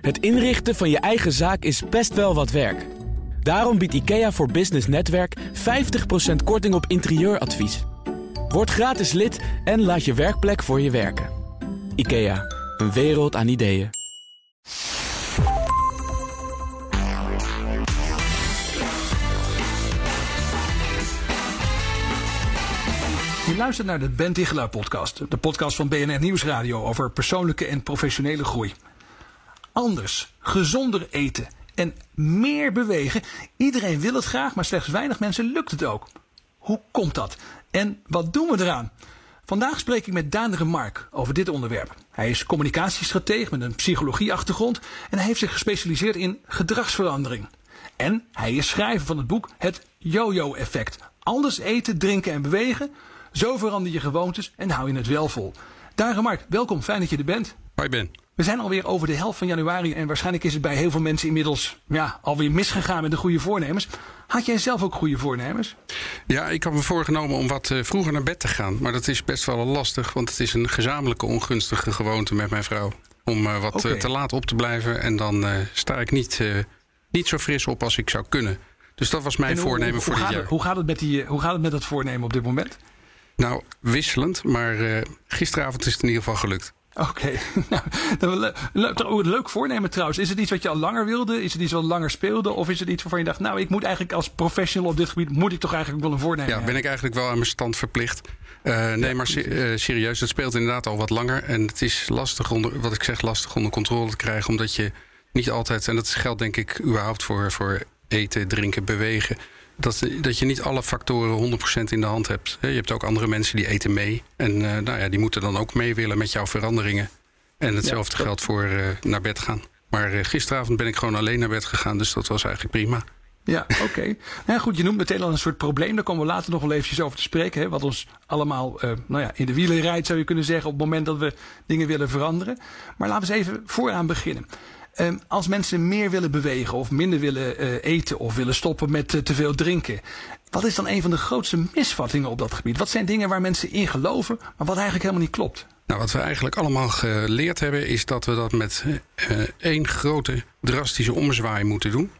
Het inrichten van je eigen zaak is best wel wat werk. Daarom biedt IKEA voor Business Netwerk 50% korting op interieuradvies. Word gratis lid en laat je werkplek voor je werken. IKEA, een wereld aan ideeën. Je luistert naar de Ben Tichelaar podcast. De podcast van BNR Nieuwsradio over persoonlijke en professionele groei. Anders, gezonder eten en meer bewegen. Iedereen wil het graag, maar slechts weinig mensen lukt het ook. Hoe komt dat? En wat doen we eraan? Vandaag spreek ik met Daan Remark over dit onderwerp. Hij is communicatiestratege met een psychologieachtergrond en hij heeft zich gespecialiseerd in gedragsverandering. En hij is schrijver van het boek Het Yo-Yo-effect. Anders eten, drinken en bewegen. Zo verander je gewoontes en hou je het wel vol. Daan Remark, welkom. Fijn dat je er bent. Hoi Ben. We zijn alweer over de helft van januari en waarschijnlijk is het bij heel veel mensen inmiddels ja, alweer misgegaan met de goede voornemens. Had jij zelf ook goede voornemens? Ja, ik had me voorgenomen om wat eh, vroeger naar bed te gaan. Maar dat is best wel lastig, want het is een gezamenlijke ongunstige gewoonte met mijn vrouw. Om uh, wat uh, te laat op te blijven en dan sta ik niet, niet zo fris op als ik zou kunnen. Dus dat was mijn hoe- voornemen hoe, voor dit jaar. het, hoe, gaat het met die, hoe gaat het met dat voornemen op dit moment? Nou, wisselend, maar eh, gisteravond is het in ieder geval gelukt. Oké, nou, le- le- oh, leuk voornemen trouwens. Is het iets wat je al langer wilde? Is het iets wat langer speelde? Of is het iets waarvan je dacht, nou, ik moet eigenlijk als professional op dit gebied, moet ik toch eigenlijk wel een voornemen Ja, ben ik eigenlijk wel aan mijn stand verplicht. Eh, nee, maar eh, serieus, het speelt inderdaad al wat langer. En het is lastig onder, wat ik zeg, lastig onder controle te krijgen. Omdat je niet altijd, en dat geldt denk ik überhaupt voor, voor eten, drinken, bewegen. Dat, dat je niet alle factoren 100% in de hand hebt. Je hebt ook andere mensen die eten mee. En eh, nou ja, die moeten dan ook mee willen met jouw veranderingen. En hetzelfde dat- geldt voor eh, naar bed gaan. Maar eh, gisteravond ben ik gewoon alleen naar bed gegaan. Dus dat was eigenlijk prima. Ja, oké. Nou ja, goed, je noemt meteen al een soort probleem. Daar komen we later nog wel eventjes over te spreken. Hè, wat ons allemaal nou ja, in de wielen rijdt, zou je kunnen zeggen, op het moment dat we dingen willen veranderen. Maar laten we eens even vooraan beginnen. Ehm, als mensen meer willen bewegen of minder willen eh, eten of willen stoppen met eh, te veel drinken. Wat is dan een van de grootste misvattingen op dat gebied? Wat zijn dingen waar mensen in geloven, maar wat eigenlijk helemaal niet klopt? Nou, wat we eigenlijk allemaal geleerd hebben, is dat we dat met eh, één grote drastische omzwaai moeten doen.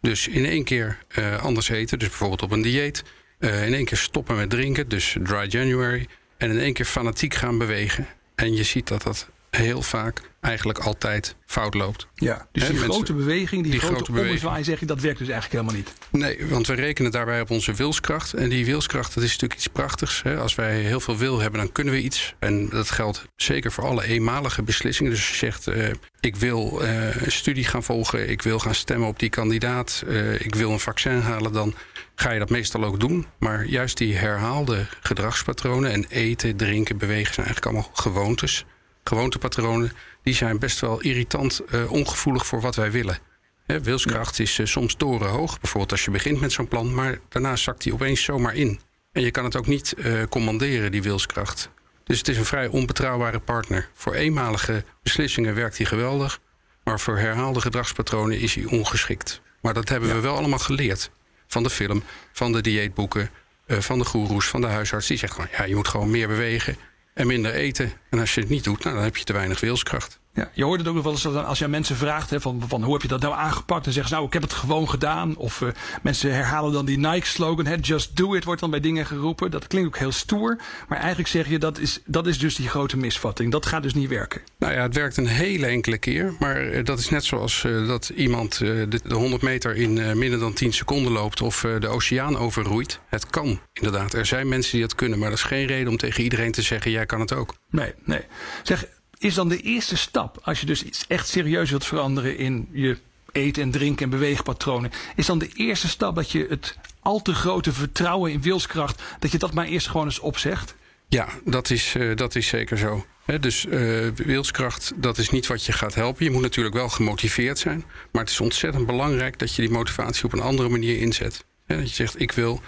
Dus in één keer anders eten, dus bijvoorbeeld op een dieet. In één keer stoppen met drinken, dus dry January. En in één keer fanatiek gaan bewegen. En je ziet dat dat heel vaak, eigenlijk altijd fout loopt. Ja, dus die mensen- grote beweging, die, die grote, grote zeg je, dat werkt dus eigenlijk helemaal niet. Nee, want we rekenen daarbij op onze wilskracht. En die wilskracht, dat is natuurlijk iets prachtigs. Hè? Als wij heel veel wil hebben, dan kunnen we iets. En dat geldt zeker voor alle eenmalige beslissingen. Dus als je zegt, eh, ik wil eh, een studie gaan volgen... ik wil gaan stemmen op die kandidaat... eh, ik wil een vaccin halen, dan ga je dat meestal ook doen. Maar juist die herhaalde gedragspatronen... en eten, drinken, bewegen zijn eigenlijk allemaal gewoontes. Gewoontepatronen, die zijn best wel irritant eh, ongevoelig voor wat wij willen. Wilskracht is eh, soms torenhoog, bijvoorbeeld als je begint met zo'n plan, maar daarna zakt die opeens zomaar in. En je kan het ook niet eh, commanderen, die wilskracht. Dus het is een vrij onbetrouwbare partner. Voor eenmalige beslissingen werkt hij geweldig, maar voor herhaalde gedragspatronen is hij ongeschikt. Maar dat hebben we wel allemaal geleerd. Van de film, van de dieetboeken, van de goeroes, van de huisarts. Die zegt gewoon, ja, je moet gewoon meer bewegen en minder eten. En als je het niet doet, nou, dan heb je te weinig wilskracht. Ja, je hoort het ook nog wel eens als je aan mensen vraagt hè, van, van hoe heb je dat nou aangepakt, dan zeggen ze nou ik heb het gewoon gedaan. Of eh, mensen herhalen dan die Nike slogan, hè, just do it wordt dan bij dingen geroepen. Dat klinkt ook heel stoer, maar eigenlijk zeg je dat is, dat is dus die grote misvatting. Dat gaat dus niet werken. Nou ja, het werkt een hele enkele keer. Maar eh, dat is net zoals eh, dat iemand de, de 100 meter in minder dan 10 seconden loopt of de oceaan overroeit. Het kan, inderdaad. Er zijn mensen die dat kunnen, maar dat is geen reden om tegen iedereen te zeggen: jij kan het ook. Nee, nee. Zeg, is dan de eerste stap, als je dus iets echt serieus wilt veranderen in je eten en drinken en beweegpatronen, is dan de eerste stap dat je het al te grote vertrouwen in wilskracht, dat je dat maar eerst gewoon eens opzegt? Ja, dat is, eh, dat is zeker zo. Dus eh, wilskracht, dat is niet wat je gaat helpen. Je moet natuurlijk wel gemotiveerd zijn. Maar het is ontzettend belangrijk dat je die motivatie op een andere manier inzet. Dat je zegt, ik wil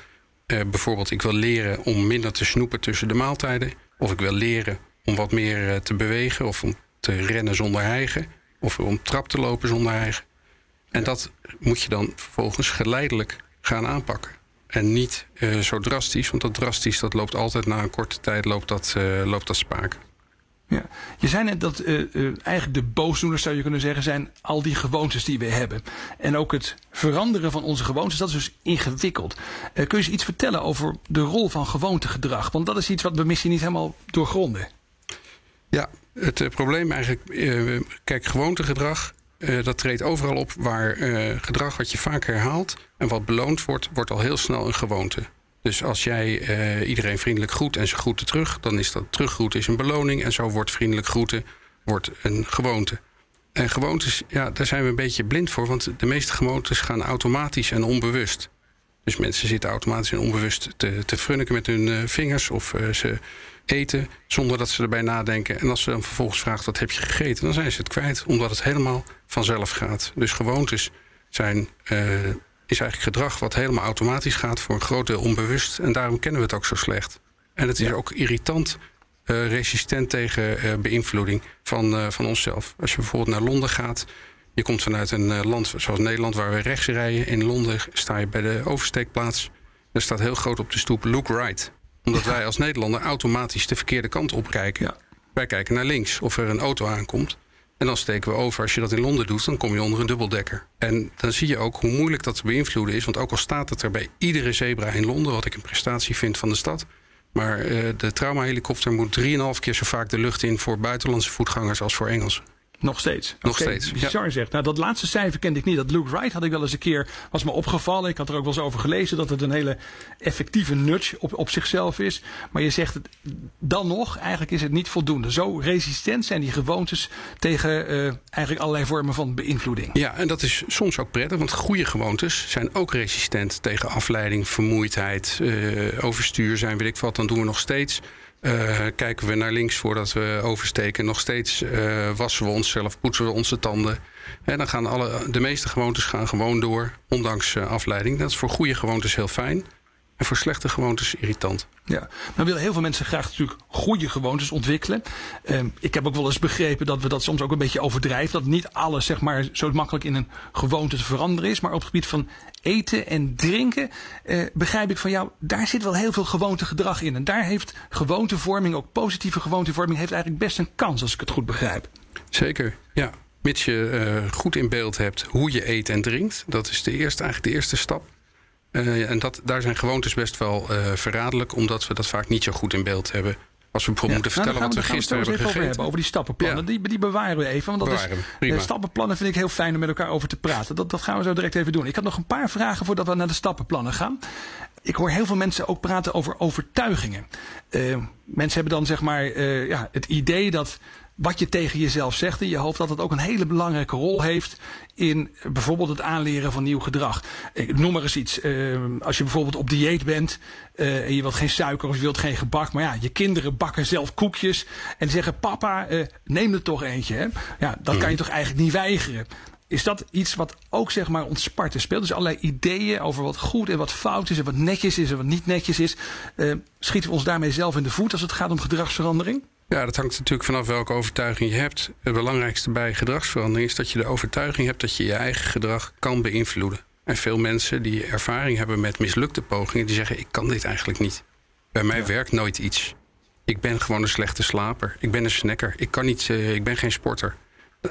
eh, bijvoorbeeld ik wil leren om minder te snoepen tussen de maaltijden. Of ik wil leren om wat meer eh, te bewegen. Of om te rennen zonder hijgen. Of om trap te lopen zonder hijgen. En dat moet je dan vervolgens geleidelijk gaan aanpakken. En niet eh, zo drastisch, want dat drastisch dat loopt altijd na een korte tijd loopt dat, eh, loopt dat spaak. Ja. Je zei net dat uh, uh, eigenlijk de boosdoeners, zou je kunnen zeggen, zijn al die gewoontes die we hebben. En ook het veranderen van onze gewoontes, dat is dus ingewikkeld. Uh, kun je eens iets vertellen over de rol van gewoontegedrag? Want dat is iets wat we misschien niet helemaal doorgronden. Ja, het probleem eigenlijk, kijk, gewoontegedrag, dat treedt overal op waar gedrag wat je vaak herhaalt en wat beloond wordt, wordt al heel snel een gewoonte. Dus als jij uh, iedereen vriendelijk groet en ze groeten terug, dan is dat teruggroeten is een beloning. En zo wordt vriendelijk groeten wordt een gewoonte. En gewoontes, ja, daar zijn we een beetje blind voor, want de meeste gewoontes gaan automatisch en onbewust. Dus mensen zitten automatisch en onbewust te, te frunniken met hun uh, vingers of uh, ze eten zonder dat ze erbij nadenken. En als ze dan vervolgens vraagt wat heb je gegeten, dan zijn ze het kwijt, omdat het helemaal vanzelf gaat. Dus gewoontes zijn is eigenlijk gedrag wat helemaal automatisch gaat, voor een groot deel onbewust. En daarom kennen we het ook zo slecht. En het is ook irritant, uh, resistent tegen uh, beïnvloeding van, van onszelf. Als je bijvoorbeeld naar Londen gaat, je komt vanuit een land zoals Nederland waar we rechts rijden. In Londen sta je bij de oversteekplaats. Er staat heel groot op de stoep look right. Omdat wij als Nederlander automatisch de verkeerde kant op kijken. Wij kijken naar links of er een auto aankomt. En dan steken we over. Als je dat in Londen doet, dan kom je onder een dubbeldekker. En dan zie je ook hoe moeilijk dat te beïnvloeden is. Want ook al staat het er bij iedere zebra in Londen, wat ik een prestatie vind van de stad. Maar uh, de traumahelikopter moet 3,5 keer zo vaak de lucht in voor buitenlandse voetgangers als voor Engelsen. Nog steeds. Nog okay, steeds. Bizar ja. zegt. Nou, dat laatste cijfer kende ik niet. Dat Luke Wright had ik wel eens een keer, was me opgevallen. Ik had er ook wel eens over gelezen dat het een hele effectieve nudge op, op zichzelf is. Maar je zegt het dan nog, eigenlijk is het niet voldoende. Zo resistent zijn die gewoontes tegen uh, eigenlijk allerlei vormen van beïnvloeding. Ja, en dat is soms ook prettig, want goede gewoontes zijn ook resistent tegen afleiding, vermoeidheid, uh, overstuur zijn, weet ik wat. Dan doen we nog steeds. Uh, kijken we naar links voordat we oversteken. Nog steeds uh, wassen we onszelf, poetsen we onze tanden. En dan gaan alle, de meeste gewoontes gaan gewoon door, ondanks uh, afleiding. Dat is voor goede gewoontes heel fijn. En voor slechte gewoontes irritant. Ja, nou willen heel veel mensen graag natuurlijk goede gewoontes ontwikkelen. Uh, ik heb ook wel eens begrepen dat we dat soms ook een beetje overdrijven. Dat niet alles zeg maar zo makkelijk in een gewoonte te veranderen is. Maar op het gebied van eten en drinken uh, begrijp ik van jou, daar zit wel heel veel gewoontegedrag in. En daar heeft gewoontevorming, ook positieve gewoontevorming, heeft eigenlijk best een kans als ik het goed begrijp. Zeker, ja. Mits je uh, goed in beeld hebt hoe je eet en drinkt. Dat is de eerste, eigenlijk de eerste stap. Uh, en dat, daar zijn gewoontes best wel uh, verraderlijk, omdat we dat vaak niet zo goed in beeld hebben. Als we bijvoorbeeld moeten nou, vertellen wat we gisteren hebben gegeten. Over, hebben, over die stappenplannen. Ja. Die, die bewaren we even. Want dat bewaren is, stappenplannen vind ik heel fijn om met elkaar over te praten. Dat, dat gaan we zo direct even doen. Ik had nog een paar vragen voordat we naar de stappenplannen gaan. Ik hoor heel veel mensen ook praten over overtuigingen. mensen hebben dan zeg maar ja, het idee dat wat je tegen jezelf zegt in je hoofd, dat het ook een hele belangrijke rol heeft in bijvoorbeeld het aanleren van nieuw gedrag. Ik noem maar eens iets. Uh, als je bijvoorbeeld op dieet bent uh, en je wilt geen suiker of je wilt geen gebak, maar ja, je kinderen bakken zelf koekjes en zeggen: Papa, uh, neem er toch eentje. Hè? Ja, dat kan je toch eigenlijk niet weigeren. Is dat iets wat ook zeg maar ons Sparta speelt? Dus allerlei ideeën over wat goed en wat fout is en wat netjes is en wat niet netjes is. schieten we ons daarmee zelf in de voet als het gaat om gedragsverandering? Ja, dat hangt natuurlijk vanaf welke overtuiging je hebt. Het belangrijkste bij gedragsverandering is dat je de overtuiging hebt dat je je eigen gedrag kan beïnvloeden. En veel mensen die ervaring hebben met mislukte pogingen, die zeggen: Ik kan dit eigenlijk niet. Bij mij ja. werkt nooit iets. Ik ben gewoon een slechte slaper. Ik ben een snacker. Ik, kan niet, uh, ik ben geen sporter.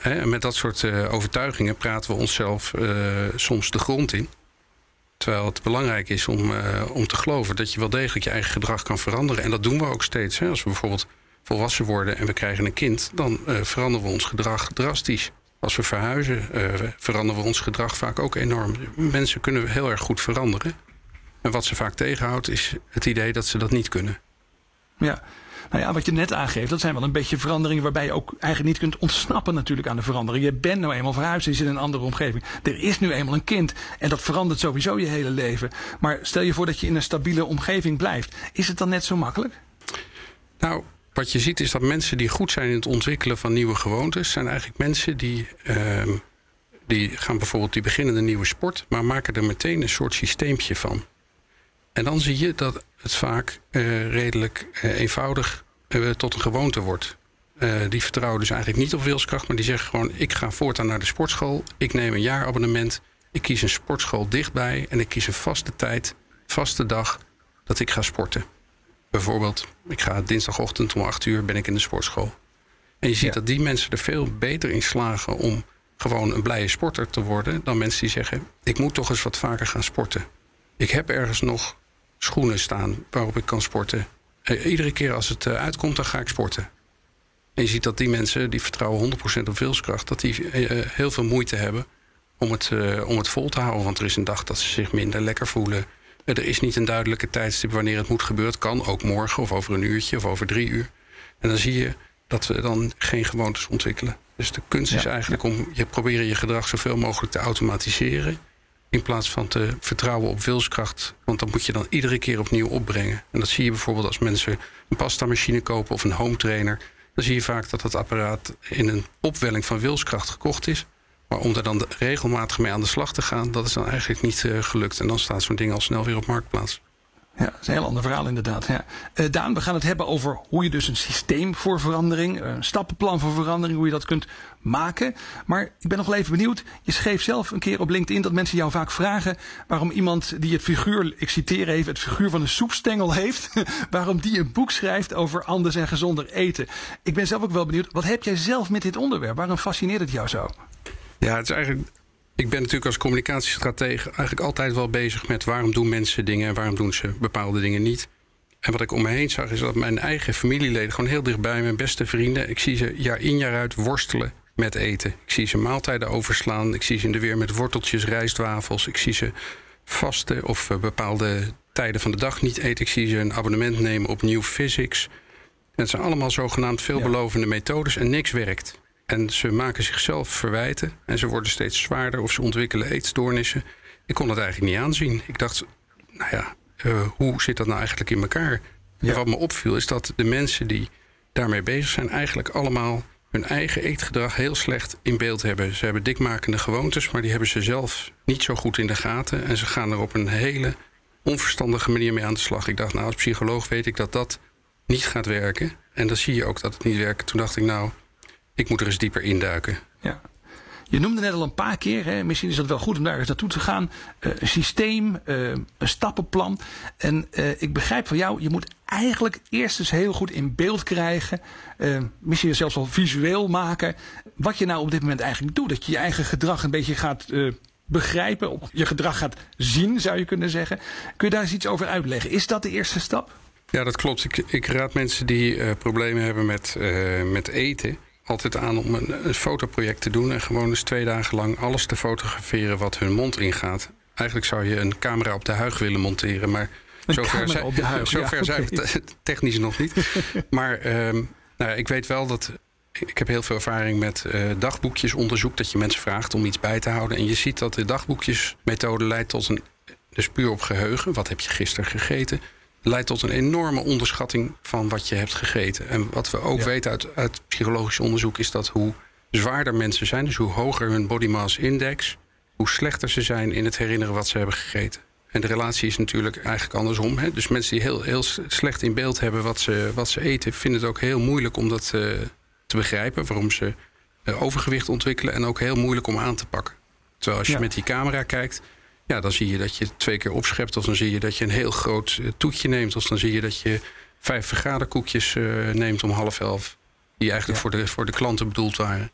En met dat soort uh, overtuigingen praten we onszelf uh, soms de grond in. Terwijl het belangrijk is om, om te geloven dat je wel degelijk je eigen gedrag kan veranderen. En dat doen we ook steeds. Hè? Als we bijvoorbeeld volwassen worden en we krijgen een kind, dan uh, veranderen we ons gedrag drastisch. Als we verhuizen, uh, veranderen we ons gedrag vaak ook enorm. Mensen kunnen heel erg goed veranderen. En wat ze vaak tegenhoudt, is het idee dat ze dat niet kunnen. Ja. Nou ja, wat je net aangeeft, dat zijn wel een beetje veranderingen waarbij je ook eigenlijk niet kunt ontsnappen natuurlijk aan de verandering. Je bent nou eenmaal verhuisd, je zit in een andere omgeving. Er is nu eenmaal een kind en dat verandert sowieso je hele leven. Maar stel je voor dat je in een stabiele omgeving blijft. Is het dan net zo makkelijk? Nou, wat je ziet is dat mensen die goed zijn in het ontwikkelen van nieuwe gewoontes, zijn eigenlijk mensen die, uh, die gaan bijvoorbeeld die beginnen een nieuwe sport, maar maken er meteen een soort systeempje van. En dan zie je dat het vaak uh, redelijk uh, eenvoudig uh, tot een gewoonte wordt. die vertrouwen dus eigenlijk niet op wilskracht, maar die zeggen gewoon: ik ga voortaan naar de sportschool, ik neem een jaarabonnement, ik kies een sportschool dichtbij en ik kies een vaste tijd, vaste dag dat ik ga sporten. Bijvoorbeeld, ik ga dinsdagochtend om 8 uur ben ik in de sportschool. En je ziet dat die mensen er veel beter in slagen om gewoon een blije sporter te worden dan mensen die zeggen: ik moet toch eens wat vaker gaan sporten. Ik heb ergens nog schoenen staan waarop ik kan sporten. Eh, iedere keer als het eh, uitkomt, dan ga ik sporten. En je ziet dat die mensen die vertrouwen 100% op wilskracht, dat die eh, heel veel moeite hebben om het, om het vol te houden. Want er is een dag dat ze zich minder lekker voelen. Er is niet een duidelijke tijdstip wanneer het moet gebeuren. Het kan ook morgen of over een uurtje of over drie uur. En dan zie je dat we dan geen gewoontes ontwikkelen. Dus de kunst is eigenlijk om je proberen je gedrag zoveel mogelijk te automatiseren. In plaats van te vertrouwen op wilskracht. Want dat moet je dan iedere keer opnieuw opbrengen. En dat zie je bijvoorbeeld als mensen een pasta-machine kopen of een home trainer. Dan zie je vaak dat dat apparaat in een opwelling van wilskracht gekocht is. Maar om daar dan regelmatig mee aan de slag te gaan, dat is dan eigenlijk niet uh, gelukt. En dan staat zo'n ding al snel weer op marktplaats. Ja, dat is een heel ander verhaal inderdaad. Ja. Uh, Daan, we gaan het hebben over hoe je dus een systeem voor verandering, een stappenplan voor verandering, hoe je dat kunt maken. Maar ik ben nog wel even benieuwd. Je schreef zelf een keer op LinkedIn dat mensen jou vaak vragen waarom iemand die het figuur, ik citeer even, het figuur van een soepstengel heeft, waarom die een boek schrijft over anders en gezonder eten. Ik ben zelf ook wel benieuwd, wat heb jij zelf met dit onderwerp? Waarom fascineert het jou zo? Ja, het is eigenlijk ik ben natuurlijk als communicatiestratege eigenlijk altijd wel bezig met waarom doen mensen dingen en waarom doen ze bepaalde dingen niet. En wat ik om me heen zag is dat mijn eigen familieleden, gewoon heel dichtbij, mijn beste vrienden, ik zie ze jaar in jaar uit worstelen met eten. Ik zie ze maaltijden overslaan. Ik zie ze in de weer met worteltjes, rijstwafels. Ik zie ze vasten of eh, bepaalde tijden van de dag niet eten. Ik zie ze een abonnement nemen op New Physics. En het zijn allemaal zogenaamd veelbelovende methodes en niks werkt. En ze maken zichzelf verwijten en ze worden steeds zwaarder of ze ontwikkelen eetstoornissen. Ik kon het eigenlijk niet aanzien. Ik dacht, nou ja, uh, hoe zit dat nou eigenlijk in elkaar? En wat me opviel is dat de mensen die daarmee bezig zijn, eigenlijk allemaal hun eigen eetgedrag heel slecht in beeld hebben. Ze hebben dikmakende gewoontes, maar die hebben ze zelf niet zo goed in de gaten. En ze gaan er op een hele onverstandige manier mee aan de slag. Ik dacht, nou, als psycholoog weet ik dat dat niet gaat werken. En dan zie je ook dat het niet werkt. Toen dacht ik, nou, ik moet er eens dieper induiken. Ja. Je noemde net al een paar keer, hè, misschien is het wel goed om daar eens naartoe te gaan. Uh, een systeem, uh, een stappenplan. En uh, ik begrijp van jou, je moet eigenlijk eerst eens heel goed in beeld krijgen. misschien zelfs wel visueel maken. Wat je nou op dit moment eigenlijk doet. Dat je je eigen gedrag een beetje gaat begrijpen. Of je gedrag gaat zien, zou je kunnen zeggen. Kun je daar eens iets over uitleggen? Is dat de eerste stap? Ja, dat klopt. Ik, ik raad mensen die problemen hebben met, met eten altijd aan om een, een, fotoproject te doen en gewoon eens twee dagen lang alles te fotograferen wat hun mond ingaat. Eigenlijk zou je een camera op de huig willen monteren, maar zover, zijn, zover ja, zijn we technisch nog niet. maar um, nou, ik weet wel dat. Ik heb heel veel ervaring met uh, dagboekjesonderzoek. Dat je mensen vraagt om iets bij te houden. En je ziet dat de dagboekjesmethode leidt tot een. Dus puur op geheugen. Wat heb je gisteren gegeten? Leidt tot een enorme onderschatting van wat je hebt gegeten. En wat we ook weten uit, uit psychologisch onderzoek is dat hoe zwaarder mensen zijn, dus hoe hoger hun body mass index, hoe slechter ze zijn in het herinneren wat ze hebben gegeten. En de relatie is natuurlijk eigenlijk andersom. Hè? Dus mensen die heel, heel slecht in beeld hebben wat ze, wat ze eten, vinden het ook heel moeilijk om dat uh, te begrijpen. Waarom ze uh, overgewicht ontwikkelen en ook heel moeilijk om aan te pakken. Terwijl als je met die camera kijkt, ja, dan zie je dat je twee keer opschept. Of dan zie je dat je een heel groot eh, toetje neemt. Of dan zie je dat je vijf vergaderkoekjes uh, neemt om half elf. Die eigenlijk voor, de, voor de klanten bedoeld waren.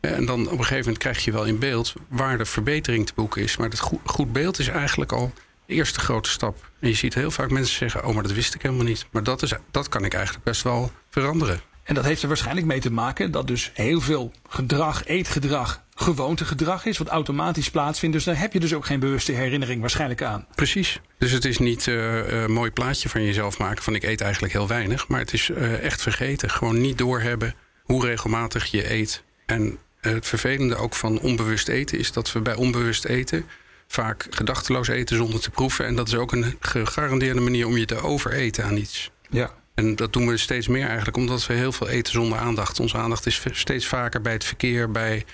En dan op een gegeven moment krijg je wel in beeld waar de verbetering te boeken is. Maar het goed, goed beeld is eigenlijk al de eerste grote stap. En je ziet heel vaak mensen zeggen: Oh, maar dat wist ik helemaal niet. Maar dat, is, dat kan ik eigenlijk best wel veranderen. En dat heeft er waarschijnlijk mee te maken dat dus heel veel gedrag, eetgedrag, gewoontegedrag is, wat automatisch plaatsvindt. Dus daar heb je dus ook geen bewuste herinnering waarschijnlijk aan. Precies. Dus het is niet uh, een mooi plaatje van jezelf maken van ik eet eigenlijk heel weinig. Maar het is uh, echt vergeten. Gewoon niet doorhebben hoe regelmatig je eet. En het vervelende ook van onbewust eten is dat we bij onbewust eten vaak gedachteloos eten zonder te proeven. En dat is ook een gegarandeerde manier om je te overeten aan iets. Ja. En dat doen we steeds meer eigenlijk, omdat we heel veel eten zonder aandacht. Onze aandacht is steeds vaker bij het verkeer, bij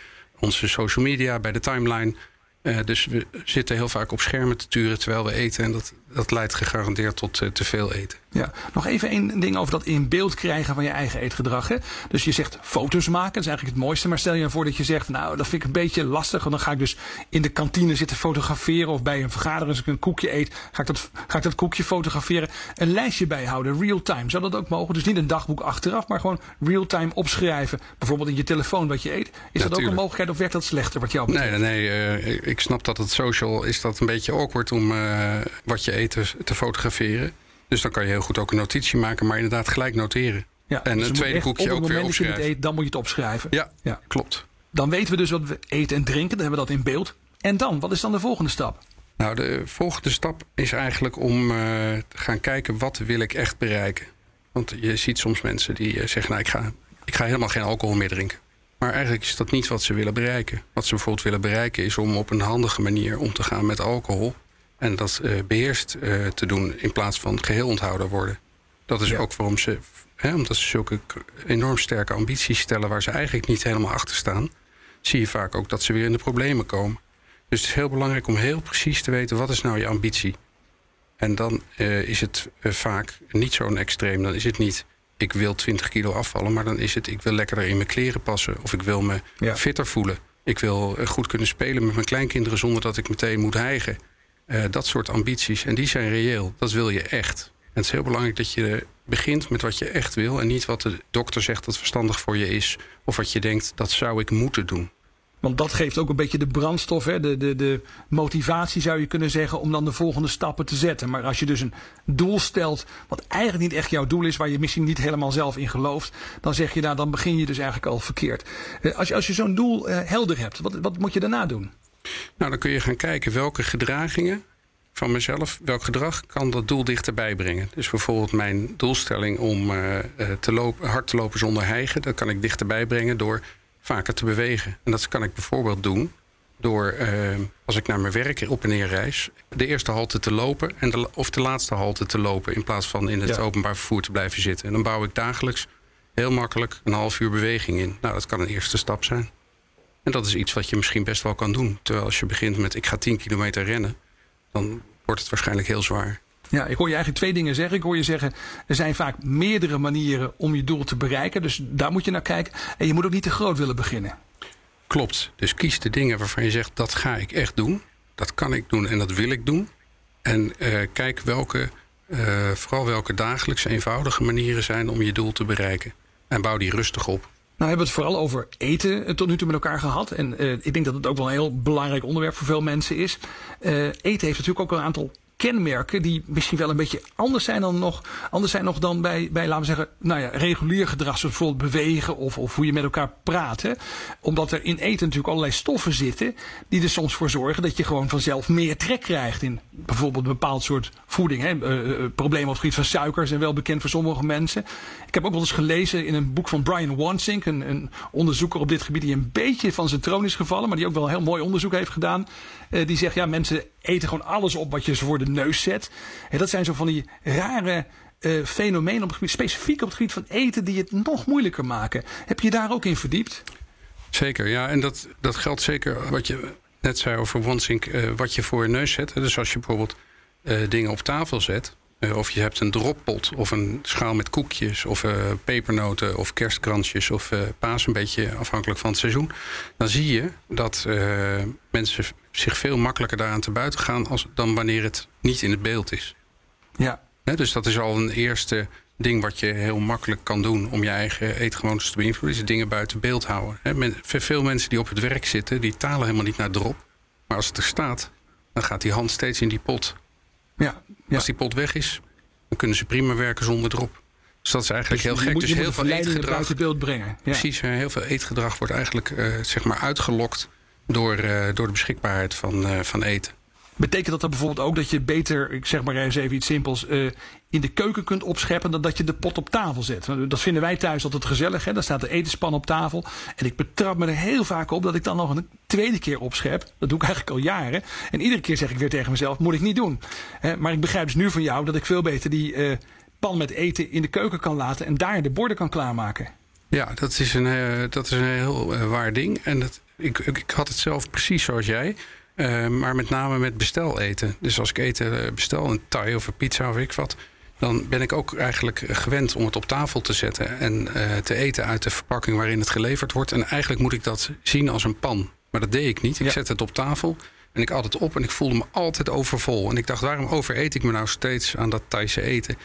onze social media, bij de timeline. Uh, dus we zitten heel vaak op schermen te turen terwijl we eten. En dat, dat leidt gegarandeerd tot uh, te veel eten. Ja, nog even één ding over dat in beeld krijgen van je eigen eetgedrag. Hè? Dus je zegt foto's maken, dat is eigenlijk het mooiste. Maar stel je voor dat je zegt, nou, dat vind ik een beetje lastig. Want dan ga ik dus in de kantine zitten fotograferen. Of bij een vergadering, als ik een koekje eet, ga ik dat, ga ik dat koekje fotograferen. Een lijstje bijhouden, real time. Zou dat ook mogen? Dus niet een dagboek achteraf, maar gewoon real time opschrijven. Bijvoorbeeld in je telefoon wat je eet. Is dat ook een mogelijkheid of werkt dat slechter wat jou betreft? Nee, nee, uh, ik snap dat het social is dat een beetje awkward om uh, wat je eet te, te fotograferen. Dus dan kan je heel goed ook een notitie maken, maar inderdaad gelijk noteren. Ja, en dus een tweede boekje ook weer opschrijven. Je het eet, dan moet je het opschrijven. Ja, ja, klopt. Dan weten we dus wat we eten en drinken. Dan hebben we dat in beeld. En dan, wat is dan de volgende stap? Nou, de volgende stap is eigenlijk om uh, te gaan kijken wat wil ik echt bereiken. Want je ziet soms mensen die uh, zeggen, nou ik ga, ik ga helemaal geen alcohol meer drinken. Maar eigenlijk is dat niet wat ze willen bereiken. Wat ze bijvoorbeeld willen bereiken is om op een handige manier om te gaan met alcohol. En dat uh, beheerst uh, te doen in plaats van geheel onthouden worden. Dat is ja. ook waarom ze, hè, omdat ze zulke enorm sterke ambities stellen waar ze eigenlijk niet helemaal achter staan, zie je vaak ook dat ze weer in de problemen komen. Dus het is heel belangrijk om heel precies te weten wat is nou je ambitie. En dan uh, is het vaak niet zo'n extreem. Dan is het niet ik wil 20 kilo afvallen, maar dan is het ik wil lekkerder in mijn kleren passen of ik wil me ja. fitter voelen. Ik wil goed kunnen spelen met mijn kleinkinderen zonder dat ik meteen moet hijgen. Uh, dat soort ambities. En die zijn reëel. Dat wil je echt. En het is heel belangrijk dat je begint met wat je echt wil. En niet wat de dokter zegt dat verstandig voor je is. Of wat je denkt, dat zou ik moeten doen. Want dat geeft ook een beetje de brandstof, hè? De, de, de motivatie zou je kunnen zeggen om dan de volgende stappen te zetten. Maar als je dus een doel stelt wat eigenlijk niet echt jouw doel is, waar je misschien niet helemaal zelf in gelooft, dan zeg je nou, dan begin je dus eigenlijk al verkeerd. Als je, als je zo'n doel uh, helder hebt, wat, wat moet je daarna doen? Nou, dan kun je gaan kijken welke gedragingen van mezelf, welk gedrag kan dat doel dichterbij brengen. Dus bijvoorbeeld mijn doelstelling om uh, te lopen, hard te lopen zonder hijgen, dat kan ik dichterbij brengen door vaker te bewegen. En dat kan ik bijvoorbeeld doen door, uh, als ik naar mijn werk op en neer reis, de eerste halte te lopen en de, of de laatste halte te lopen in plaats van in het ja. openbaar vervoer te blijven zitten. En dan bouw ik dagelijks heel makkelijk een half uur beweging in. Nou, dat kan een eerste stap zijn. En dat is iets wat je misschien best wel kan doen. Terwijl als je begint met ik ga 10 kilometer rennen, dan wordt het waarschijnlijk heel zwaar. Ja, ik hoor je eigenlijk twee dingen zeggen. Ik hoor je zeggen, er zijn vaak meerdere manieren om je doel te bereiken. Dus daar moet je naar kijken. En je moet ook niet te groot willen beginnen. Klopt. Dus kies de dingen waarvan je zegt, dat ga ik echt doen. Dat kan ik doen en dat wil ik doen. En uh, kijk welke, uh, vooral welke dagelijks eenvoudige manieren zijn om je doel te bereiken. En bouw die rustig op. Nou, we hebben het vooral over eten tot nu toe met elkaar gehad. En uh, ik denk dat het ook wel een heel belangrijk onderwerp voor veel mensen is. Uh, eten heeft natuurlijk ook een aantal kenmerken die misschien wel een beetje anders zijn dan nog, anders zijn nog dan bij, bij laten we zeggen, nou ja, regulier gedrag, zoals bijvoorbeeld bewegen of, of hoe je met elkaar praat. Omdat er in eten natuurlijk allerlei stoffen zitten die er soms voor zorgen dat je gewoon vanzelf meer trek krijgt in bijvoorbeeld een bepaald soort voeding. Hè? Uh, uh, problemen op het gebied van suiker zijn wel bekend voor sommige mensen. Ik heb ook wel eens gelezen in een boek van Brian Wansink, een, een onderzoeker op dit gebied die een beetje van zijn troon is gevallen, maar die ook wel heel mooi onderzoek heeft gedaan. Uh, die zegt, ja, mensen eten gewoon alles op wat je ze voor de neus zet. En dat zijn zo van die rare uh, fenomenen op het gebied, specifiek op het gebied van eten, die het nog moeilijker maken. Heb je daar ook in verdiept? Zeker, ja. En dat, dat geldt zeker wat je net zei over OneSync, uh, wat je voor je neus zet. Dus als je bijvoorbeeld uh, dingen op tafel zet, of je hebt een droppot of een schaal met koekjes of pepernoten of kerstkransjes of uh, paas, een beetje afhankelijk van het seizoen. Dan zie je dat mensen zich veel makkelijker daaraan te buiten gaan als, dan wanneer het niet in het beeld is. Ja. He, dus dat is al een eerste ding wat je heel makkelijk kan doen om je eigen eetgewoontes te beïnvloeden, is dingen buiten beeld houden. He, men, veel mensen die op het werk zitten, die talen helemaal niet naar drop. Maar als het er staat, dan gaat die hand steeds in die pot. Ja, ja. Als die pot weg is, dan kunnen ze prima werken zonder drop. Dus dat is eigenlijk dus heel gek. Moet, dus heel veel eetgedrag. buiten beeld brengen. Ja. Precies, heel veel eetgedrag wordt eigenlijk uh, zeg maar uitgelokt door, uh, door de beschikbaarheid van, uh, van eten. Betekent dat dan bijvoorbeeld ook dat je beter, ik zeg maar eens even iets simpels, uh, in de keuken kunt opscheppen dan dat je de pot op tafel zet? Dat vinden wij thuis altijd gezellig. Hè? Dan staat de etenspan op tafel. En ik betrap me er heel vaak op dat ik dan nog een tweede keer opschep. Dat doe ik eigenlijk al jaren. En iedere keer zeg ik weer tegen mezelf, moet ik niet doen. Hè? Maar ik begrijp dus nu van jou dat ik veel beter die uh, pan met eten in de keuken kan laten en daar de borden kan klaarmaken. Ja, dat is een, uh, dat is een heel waar ding. En dat, ik, ik, ik had het zelf precies zoals jij. Uh, maar met name met bestel eten. Dus als ik eten bestel, een thai of een pizza of ik wat. dan ben ik ook eigenlijk gewend om het op tafel te zetten en uh, te eten uit de verpakking waarin het geleverd wordt. En eigenlijk moet ik dat zien als een pan. Maar dat deed ik niet. Ik ja. zet het op tafel en ik at het op en ik voelde me altijd overvol. En ik dacht, waarom overeet ik me nou steeds aan dat Thaise eten?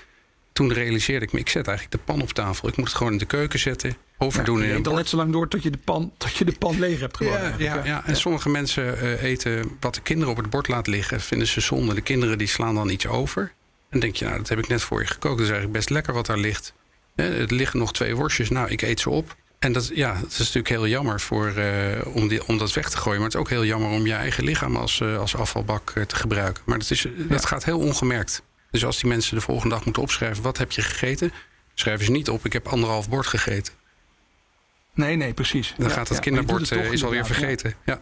Toen realiseerde ik me, ik zet eigenlijk de pan op tafel. Ik moet het gewoon in de keuken zetten, overdoen. Ja, je eet al net zo lang door tot je de pan, tot je de pan leeg hebt gewonnen. Ja, ja, ja, en sommige mensen uh, eten wat de kinderen op het bord laten liggen, vinden ze zonde. De kinderen die slaan dan iets over. En denk je, nou, dat heb ik net voor je gekookt. Dat is eigenlijk best lekker wat daar ligt. er liggen nog twee worstjes. Nou, ik eet ze op. En dat, ja, dat is natuurlijk heel jammer voor, uh, om, die, om dat weg te gooien. Maar het is ook heel jammer om je eigen lichaam als, uh, als afvalbak te gebruiken. Maar dat, is, dat gaat heel ongemerkt. Dus als die mensen de volgende dag moeten opschrijven... wat heb je gegeten, schrijven ze niet op... ik heb anderhalf bord gegeten. Nee, nee, precies. Dan gaat het kinderbord het is alweer vergeten. Ja.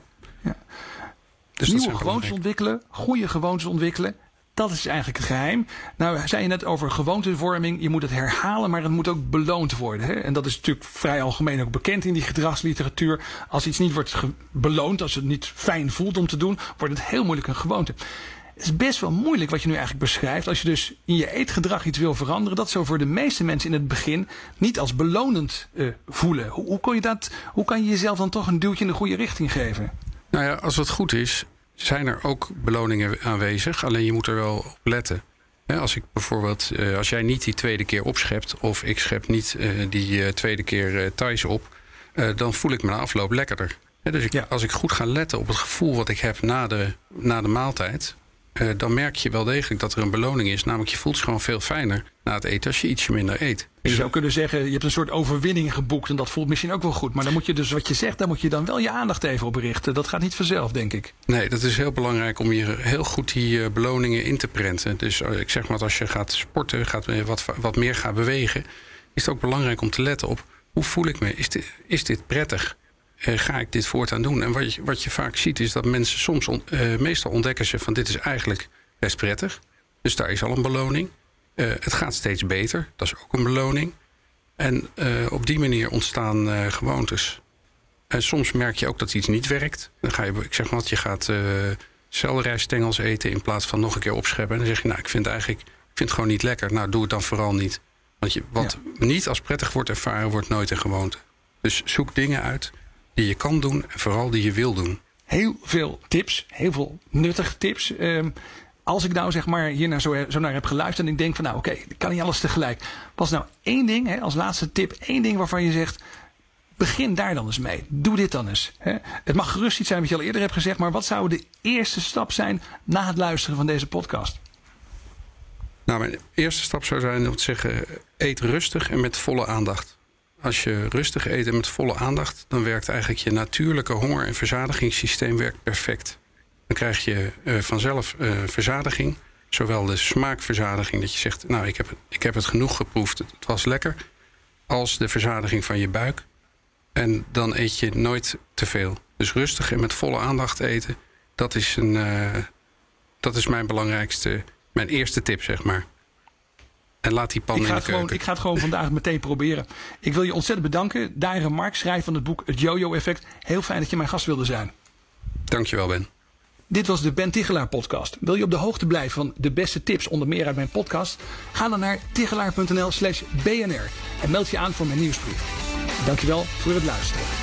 Dus Nieuwe gewoontes ontwikkelen, goede gewoontes ontwikkelen... Dat is eigenlijk het geheim. Nou, zei je net over gewoontevorming. Je moet het herhalen, maar het moet ook beloond worden. Hè? En dat is natuurlijk vrij algemeen ook bekend in die gedragsliteratuur. Als iets niet wordt beloond, als het niet fijn voelt om te doen, wordt het heel moeilijk een gewoonte. Het is best wel moeilijk wat je nu eigenlijk beschrijft. Als je dus in je eetgedrag iets wil veranderen, dat zou voor de meeste mensen in het begin niet als belonend uh, voelen. Hoe, hoe, kon je dat, hoe kan je jezelf dan toch een duwtje in de goede richting geven? Nou ja, als het goed is, zijn er ook beloningen aanwezig. Alleen je moet er wel op letten. Als ik bijvoorbeeld, uh, als jij niet die tweede keer opschept, of ik schep niet uh, die tweede keer thuis op, dan voel ik me na afloop lekkerder. dus ik, ja. als ik goed ga letten op het gevoel wat ik heb na de, na de maaltijd, uh, dan merk je wel degelijk dat er een beloning is. Namelijk, je voelt je gewoon veel fijner na het eten als je ietsje minder eet. Je zou kunnen zeggen, je hebt een soort overwinning geboekt en dat voelt misschien ook wel goed. Maar dan moet je dus wat je zegt, daar moet je dan wel je aandacht even op richten. Dat gaat niet vanzelf, denk ik. Nee, dat is heel belangrijk om hier heel goed die uh, beloningen in te prenten. Dus uh, ik zeg maar, als je gaat sporten, gaat, wat, wat meer gaat bewegen, is het ook belangrijk om te letten op hoe voel ik me? Is dit, is dit prettig? Uh, ga ik dit voortaan doen? En wat je, wat je vaak ziet is dat mensen soms, on, uh, meestal ontdekken ze van dit is eigenlijk best prettig. Dus daar is al een beloning. Uh, het gaat steeds beter, dat is ook een beloning. En op die manier ontstaan gewoontes. En soms merk je ook dat iets niet werkt. Dan ga je, ik zeg maar wat, je gaat selderijstengels eten in plaats van nog een keer opscheppen. En dan zeg je, nou, ik vind, eigenlijk, ik vind het gewoon niet lekker. Nou, doe het dan vooral niet. Want je, wat ja. niet als prettig wordt ervaren, wordt nooit een gewoonte. Dus zoek dingen uit die je kan doen en vooral die je wil doen. Heel veel tips, heel veel nuttige tips. Um, als ik nou zeg maar hier naar zo, zo, naar heb geluisterd en ik denk van nou oké, okay, ik kan niet alles tegelijk. Was nou één ding, hè, als laatste tip, één ding waarvan je zegt, begin daar dan eens mee. Doe dit dan eens. Hè. Het mag gerust iets zijn wat je al eerder hebt gezegd, maar wat zou de eerste stap zijn na het luisteren van deze podcast? Nou, mijn eerste stap zou zijn om te zeggen, eet rustig en met volle aandacht. Als je rustig eet en met volle aandacht, dan werkt eigenlijk je natuurlijke honger- en verzadigingssysteem werkt perfect. Dan krijg je uh, vanzelf uh, verzadiging, zowel de smaakverzadiging, dat je zegt, nou ik heb, ik heb het genoeg geproefd, het was lekker, als de verzadiging van je buik. En dan eet je nooit te veel. Dus rustig en met volle aandacht eten, dat is, een, uh, dat is mijn belangrijkste, mijn eerste tip, zeg maar. En laat die pan ik ga in de gewoon, Ik ga het gewoon vandaag meteen proberen. Ik wil je ontzettend bedanken. Daire Mark, schrijver van het boek Het Jojo-effect. Heel fijn dat je mijn gast wilde zijn. Dankjewel, Ben. Dit was de Ben Tichelaar podcast. Wil je op de hoogte blijven van de beste tips onder meer uit mijn podcast? Ga dan naar tichelaar.nl slash bnr en meld je aan voor mijn nieuwsbrief. Dankjewel voor het luisteren.